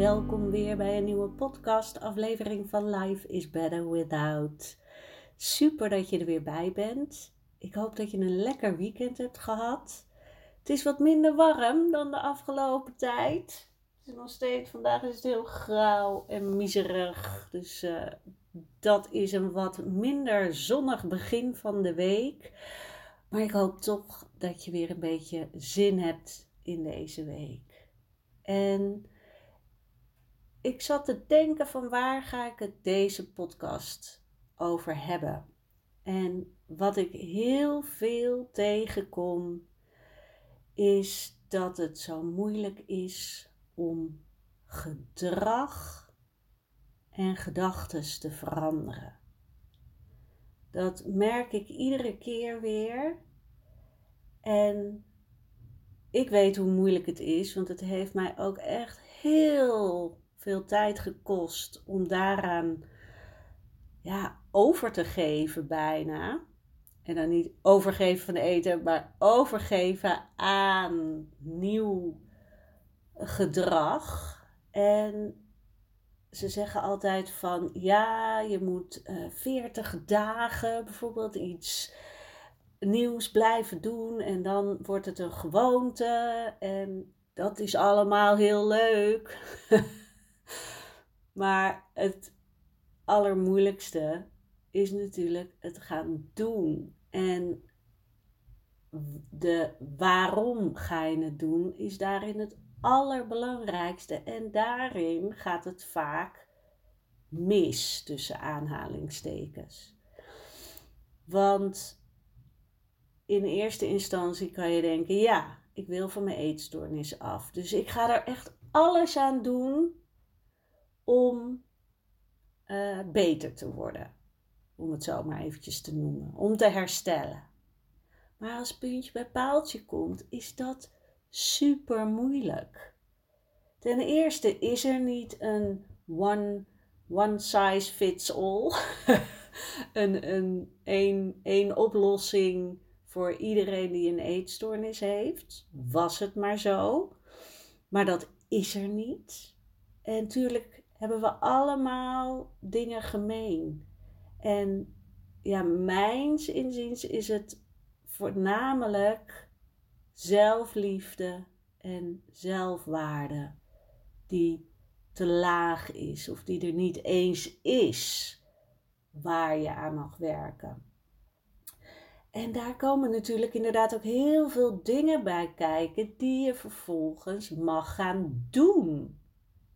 Welkom weer bij een nieuwe podcast aflevering van Life is Better Without. Super dat je er weer bij bent. Ik hoop dat je een lekker weekend hebt gehad. Het is wat minder warm dan de afgelopen tijd. Het is nog steeds, vandaag is het heel grauw en miserig. Dus uh, dat is een wat minder zonnig begin van de week. Maar ik hoop toch dat je weer een beetje zin hebt in deze week. En ik zat te denken van waar ga ik het deze podcast over hebben. En wat ik heel veel tegenkom is dat het zo moeilijk is om gedrag en gedachten te veranderen. Dat merk ik iedere keer weer. En ik weet hoe moeilijk het is, want het heeft mij ook echt heel veel tijd gekost om daaraan ja, over te geven bijna. En dan niet overgeven van eten, maar overgeven aan nieuw gedrag. En ze zeggen altijd van ja, je moet uh, eh, 40 dagen bijvoorbeeld iets nieuws blijven doen en dan wordt het een gewoonte en dat is allemaal heel leuk. maar het allermoeilijkste is natuurlijk het gaan doen. En de waarom ga je het doen is daarin het allerbelangrijkste. En daarin gaat het vaak mis tussen aanhalingstekens. Want in eerste instantie kan je denken: ja, ik wil van mijn eetstoornis af. Dus ik ga er echt alles aan doen om uh, beter te worden. Om het zo maar eventjes te noemen. Om te herstellen. Maar als puntje bij paaltje komt, is dat super moeilijk. Ten eerste is er niet een one, one size fits all. een, een, een, een oplossing voor iedereen die een eetstoornis heeft. Was het maar zo. Maar dat is er niet. En natuurlijk hebben we allemaal dingen gemeen. En ja, mijns inziens is het voornamelijk zelfliefde en zelfwaarde die te laag is of die er niet eens is waar je aan mag werken. En daar komen natuurlijk inderdaad ook heel veel dingen bij kijken die je vervolgens mag gaan doen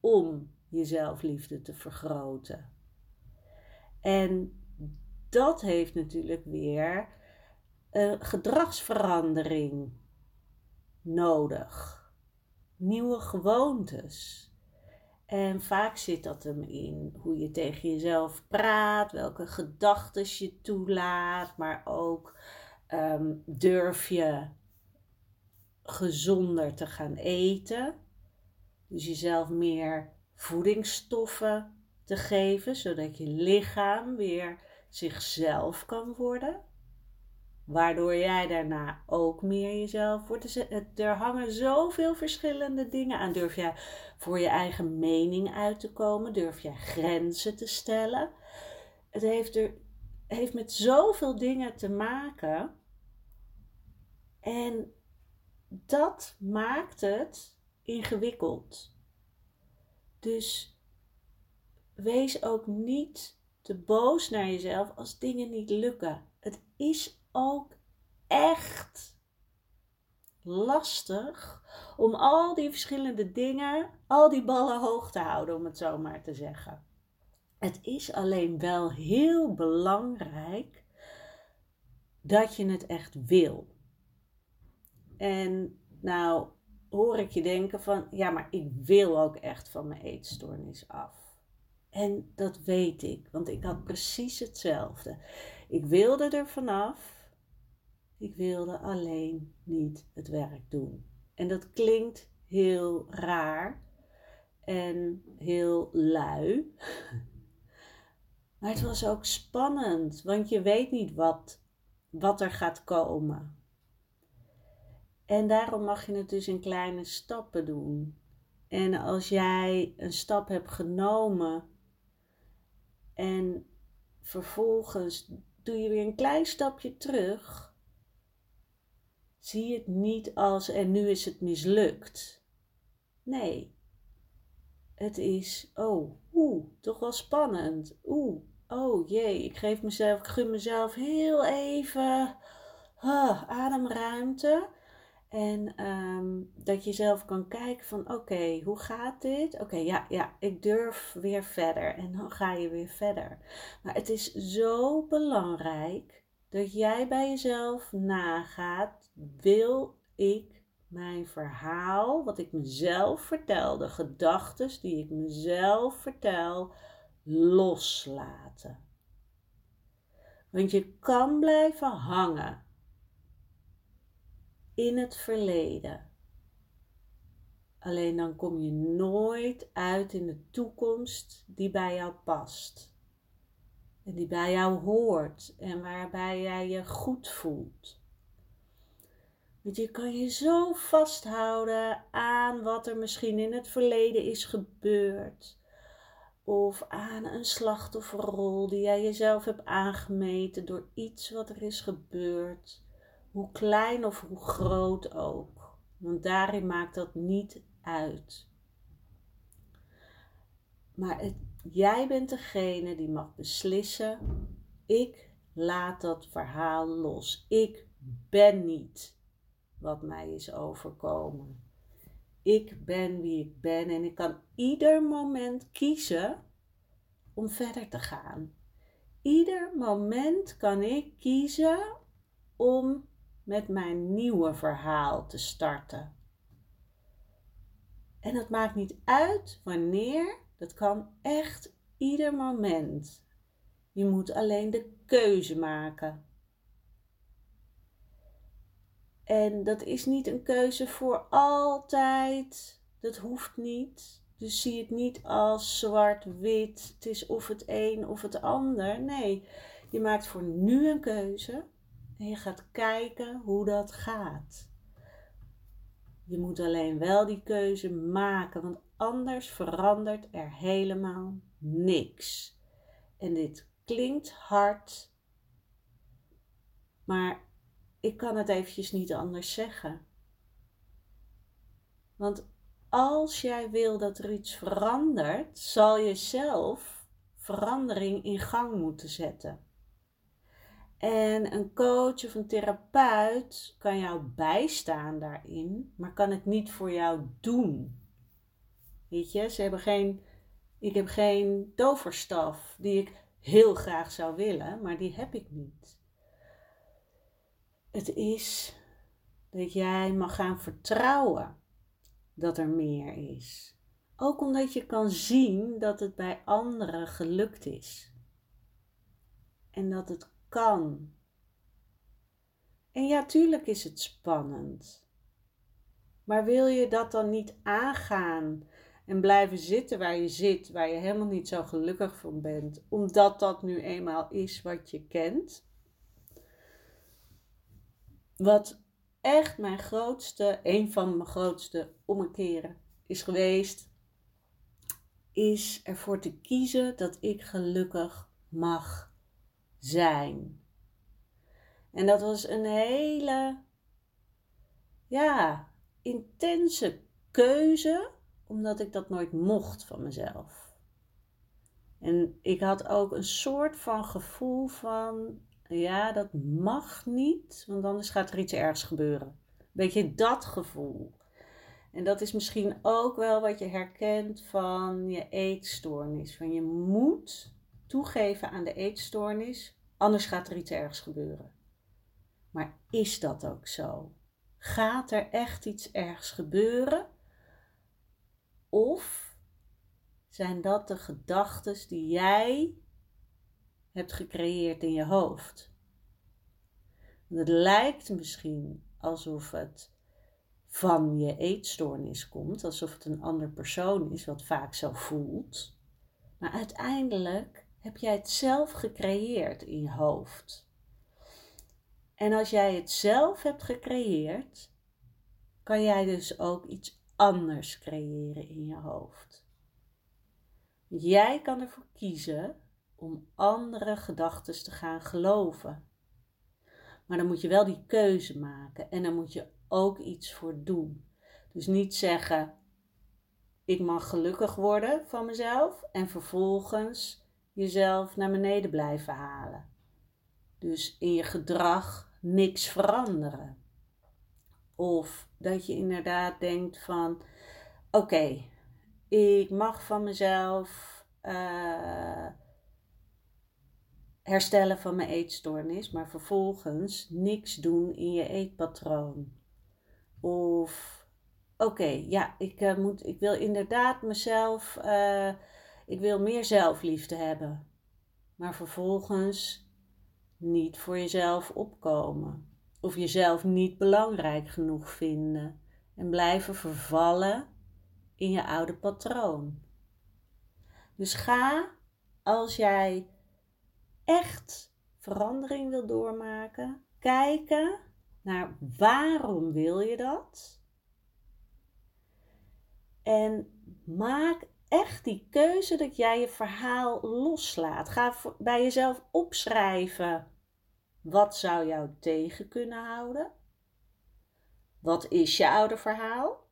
om je zelfliefde te vergroten. En dat heeft natuurlijk weer een gedragsverandering nodig. Nieuwe gewoontes. En vaak zit dat hem in hoe je tegen jezelf praat, welke gedachten je toelaat, maar ook um, durf je gezonder te gaan eten. Dus jezelf meer voedingsstoffen te geven, zodat je lichaam weer zichzelf kan worden. Waardoor jij daarna ook meer jezelf wordt. Dus er hangen zoveel verschillende dingen aan. Durf jij voor je eigen mening uit te komen? Durf jij grenzen te stellen? Het heeft, er, heeft met zoveel dingen te maken. En dat maakt het ingewikkeld. Dus wees ook niet te boos naar jezelf als dingen niet lukken. Het is ook echt lastig om al die verschillende dingen, al die ballen hoog te houden, om het zo maar te zeggen. Het is alleen wel heel belangrijk dat je het echt wil. En nou hoor ik je denken van, ja, maar ik wil ook echt van mijn eetstoornis af. En dat weet ik, want ik had precies hetzelfde. Ik wilde er vanaf, ik wilde alleen niet het werk doen. En dat klinkt heel raar en heel lui. Maar het was ook spannend, want je weet niet wat, wat er gaat komen. En daarom mag je het dus in kleine stappen doen. En als jij een stap hebt genomen en vervolgens doe je weer een klein stapje terug, zie het niet als en nu is het mislukt. Nee, het is, oh, oeh, toch wel spannend. Oeh, oh jee, ik geef mezelf, ik gun mezelf heel even ademruimte. En ehm, dat je zelf kan kijken van oké, hoe gaat dit? Oké, ja, ja, ik durf weer verder. En dan ga je weer verder. Maar het is zo belangrijk dat jij bij jezelf nagaat. Wil ik mijn verhaal, wat ik mezelf vertel, de gedachten die ik mezelf vertel, loslaten? Want je kan blijven hangen in het verleden. Alleen dan kom je nooit uit in de toekomst die bij jou past. En die bij jou hoort en waarbij jij je goed voelt. Want je kan je zo vasthouden aan wat er misschien in het verleden is gebeurd. Of aan een slachtofferrol die jij jezelf hebt aangemeten door iets wat er is gebeurd. Hoe klein of hoe groot ook. Want daarin maakt dat niet uit. Maar het, jij bent degene die mag beslissen. Ik laat dat verhaal los. Ik ben niet wat mij is overkomen. Ik ben wie ik ben en ik kan ieder moment kiezen om verder te gaan. Ieder moment kan ik kiezen om met mijn nieuwe verhaal te starten. En het maakt niet uit wanneer, dat kan echt ieder moment. Je moet alleen de keuze maken. En dat is niet een keuze voor altijd. Dat hoeft niet. Dus zie het niet als zwart-wit. Het is of het een of het ander. Nee, je maakt voor nu een keuze. En je gaat kijken hoe dat gaat. Je moet alleen wel die keuze maken, want anders verandert er helemaal niks. En dit klinkt hard, maar ik kan het eventjes niet anders zeggen. Want als jij wil dat er iets verandert, zal je zelf verandering in gang moeten zetten. En een coach of een therapeut kan jou bijstaan daarin, maar kan het niet voor jou doen. Weet je, ze hebben geen, ik heb geen toverstaf die ik heel graag zou willen, maar die heb ik niet. Het is dat jij mag gaan vertrouwen dat er meer is. Ook omdat je kan zien dat het bij anderen gelukt is. En dat het kan. En ja, tuurlijk is het spannend. Maar wil je dat dan niet aangaan en blijven zitten waar je zit, waar je helemaal niet zo gelukkig van bent, omdat dat nu eenmaal is wat je kent? Wat echt mijn grootste, een van mijn grootste omkeren is geweest, is ervoor te kiezen dat ik gelukkig mag zijn. En dat was een hele, ja, intense keuze, omdat ik dat nooit mocht van mezelf. En ik had ook een soort van gevoel van, ja, dat mag niet, want anders gaat er iets ergs gebeuren. Beetje dat gevoel. En dat is misschien ook wel wat je herkent van je eetstoornis. Van je moet toegeven aan de eetstoornis, anders gaat er iets ergs gebeuren. Maar is dat ook zo? Gaat er echt iets ergs gebeuren? Of zijn dat de gedachten die jij hebt gecreëerd in je hoofd? Het lijkt misschien alsof het van je eetstoornis komt, alsof het een ander persoon is wat vaak zo voelt. Maar uiteindelijk heb jij het zelf gecreëerd in je hoofd. En als jij het zelf hebt gecreëerd, kan jij dus ook iets anders creëren in je hoofd. Jij kan ervoor kiezen om andere gedachten te gaan geloven. Maar dan moet je wel die keuze maken en dan moet je ook iets voor doen. Dus niet zeggen: ik mag gelukkig worden van mezelf en vervolgens jezelf naar beneden blijven halen. Dus in je gedrag niks veranderen. Of dat je inderdaad denkt van oké, ik mag van mezelf uh, herstellen van mijn eetstoornis, maar vervolgens niks doen in je eetpatroon. Of oké, ja, ik, uh, moet, ik wil inderdaad mezelf, uh, ik wil meer zelfliefde hebben. Maar vervolgens niet voor jezelf opkomen. Of jezelf niet belangrijk genoeg vinden. En blijven vervallen in je oude patroon. Dus ga als jij echt verandering wil doormaken, kijken naar waarom wil je dat? En maak echt die keuze dat jij je verhaal loslaat. Ga bij jezelf opschrijven wat zou jou tegen kunnen houden? Wat is je oude verhaal?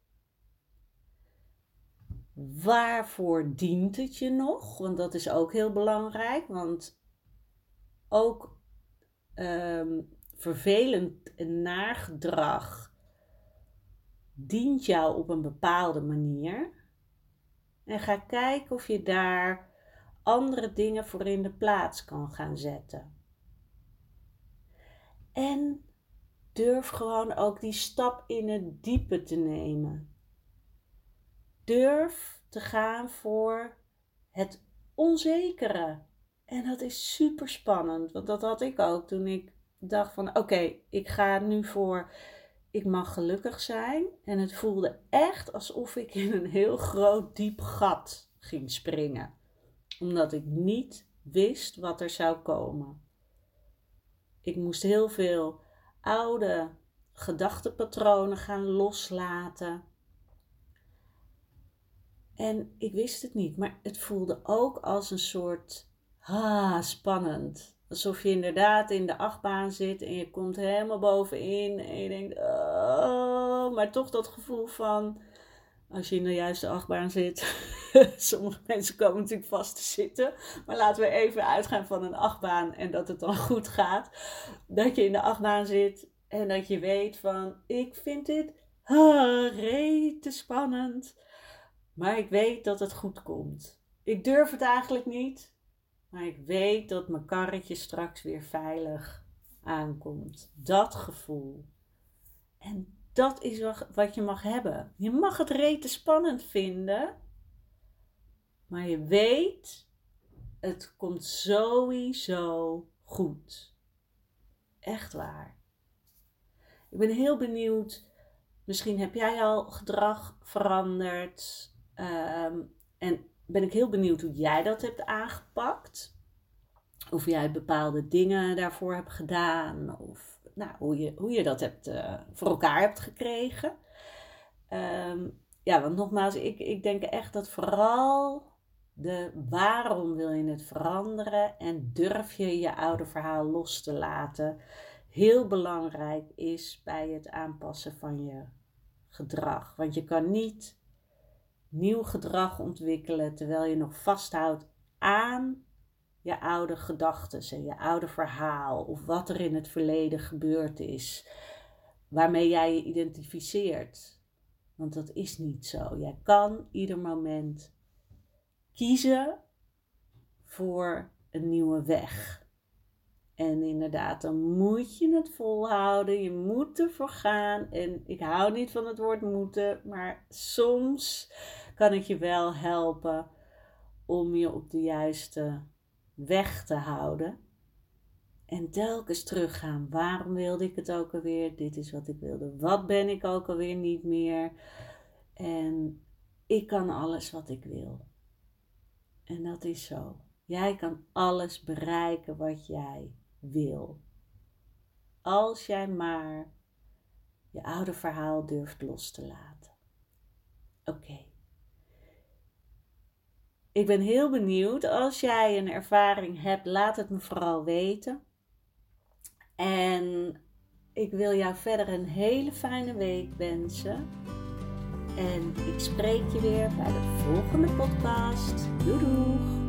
Waarvoor dient het je nog? Want dat is ook heel belangrijk. Want ook um, vervelend nagedrag dient jou op een bepaalde manier. En ga kijken of je daar andere dingen voor in de plaats kan gaan zetten. En durf gewoon ook die stap in het diepe te nemen. Durf te gaan voor het onzekere. En dat is super spannend, want dat had ik ook toen ik dacht van oké, ik ga nu voor ik mag gelukkig zijn. En het voelde echt alsof ik in een heel groot diep gat ging springen. Omdat ik niet wist wat er zou komen. Ik moest heel veel oude gedachtenpatronen gaan loslaten. En ik wist het niet, maar het voelde ook als een soort ah, spannend. Alsof je inderdaad in de achtbaan zit en je komt helemaal bovenin en je denkt, oh, maar toch dat gevoel van, als je in de juiste achtbaan zit. Sommige mensen komen natuurlijk vast te zitten. Maar laten we even uitgaan van een achtbaan en dat het dan goed gaat. Dat je in de achtbaan zit en dat je weet van, ik vind dit ah, rete spannend. Maar ik weet dat het goed komt. Ik durf het eigenlijk niet. Maar ik weet dat mijn karretje straks weer veilig aankomt. Dat gevoel. En dat is wat je mag hebben. Je mag het rete spannend vinden. Maar je weet, het komt sowieso goed. Echt waar. Ik ben heel benieuwd. Misschien heb jij al gedrag veranderd. Ehm, en ben ik heel benieuwd hoe jij dat hebt aangepakt. Of jij bepaalde dingen daarvoor hebt gedaan. Of nou, hoe, je, hoe je dat hebt, uh, voor elkaar hebt gekregen. Ehm, ja, want nogmaals, ik, ik denk echt dat vooral de waarom wil je het veranderen en durf je je oude verhaal los te laten heel belangrijk is bij het aanpassen van je gedrag. Want je kan niet nieuw gedrag ontwikkelen terwijl je nog vasthoudt aan je oude gedachten en je oude verhaal of wat er in het verleden gebeurd is. waarmee jij je identificeert. Want dat is niet zo. Jij kan ieder moment kiezen voor een nieuwe weg. En inderdaad, dan moet je het volhouden. Je moet ervoor gaan. En ik hou niet van het woord moeten, maar soms kan ik je wel helpen om je op de juiste weg te houden. En telkens teruggaan. Waarom wilde ik het ook alweer? Dit is wat ik wilde. Wat ben ik ook alweer niet meer? En ik kan alles wat ik wil. En dat is zo. Jij kan alles bereiken wat jij wil. Als jij maar je oude verhaal durft los te laten. Oké. Ik ben heel benieuwd. Als jij een ervaring hebt, laat het me vooral weten. En ik wil jou verder een hele fijne week wensen. En ik spreek je weer bij de volgende podcast. Doei!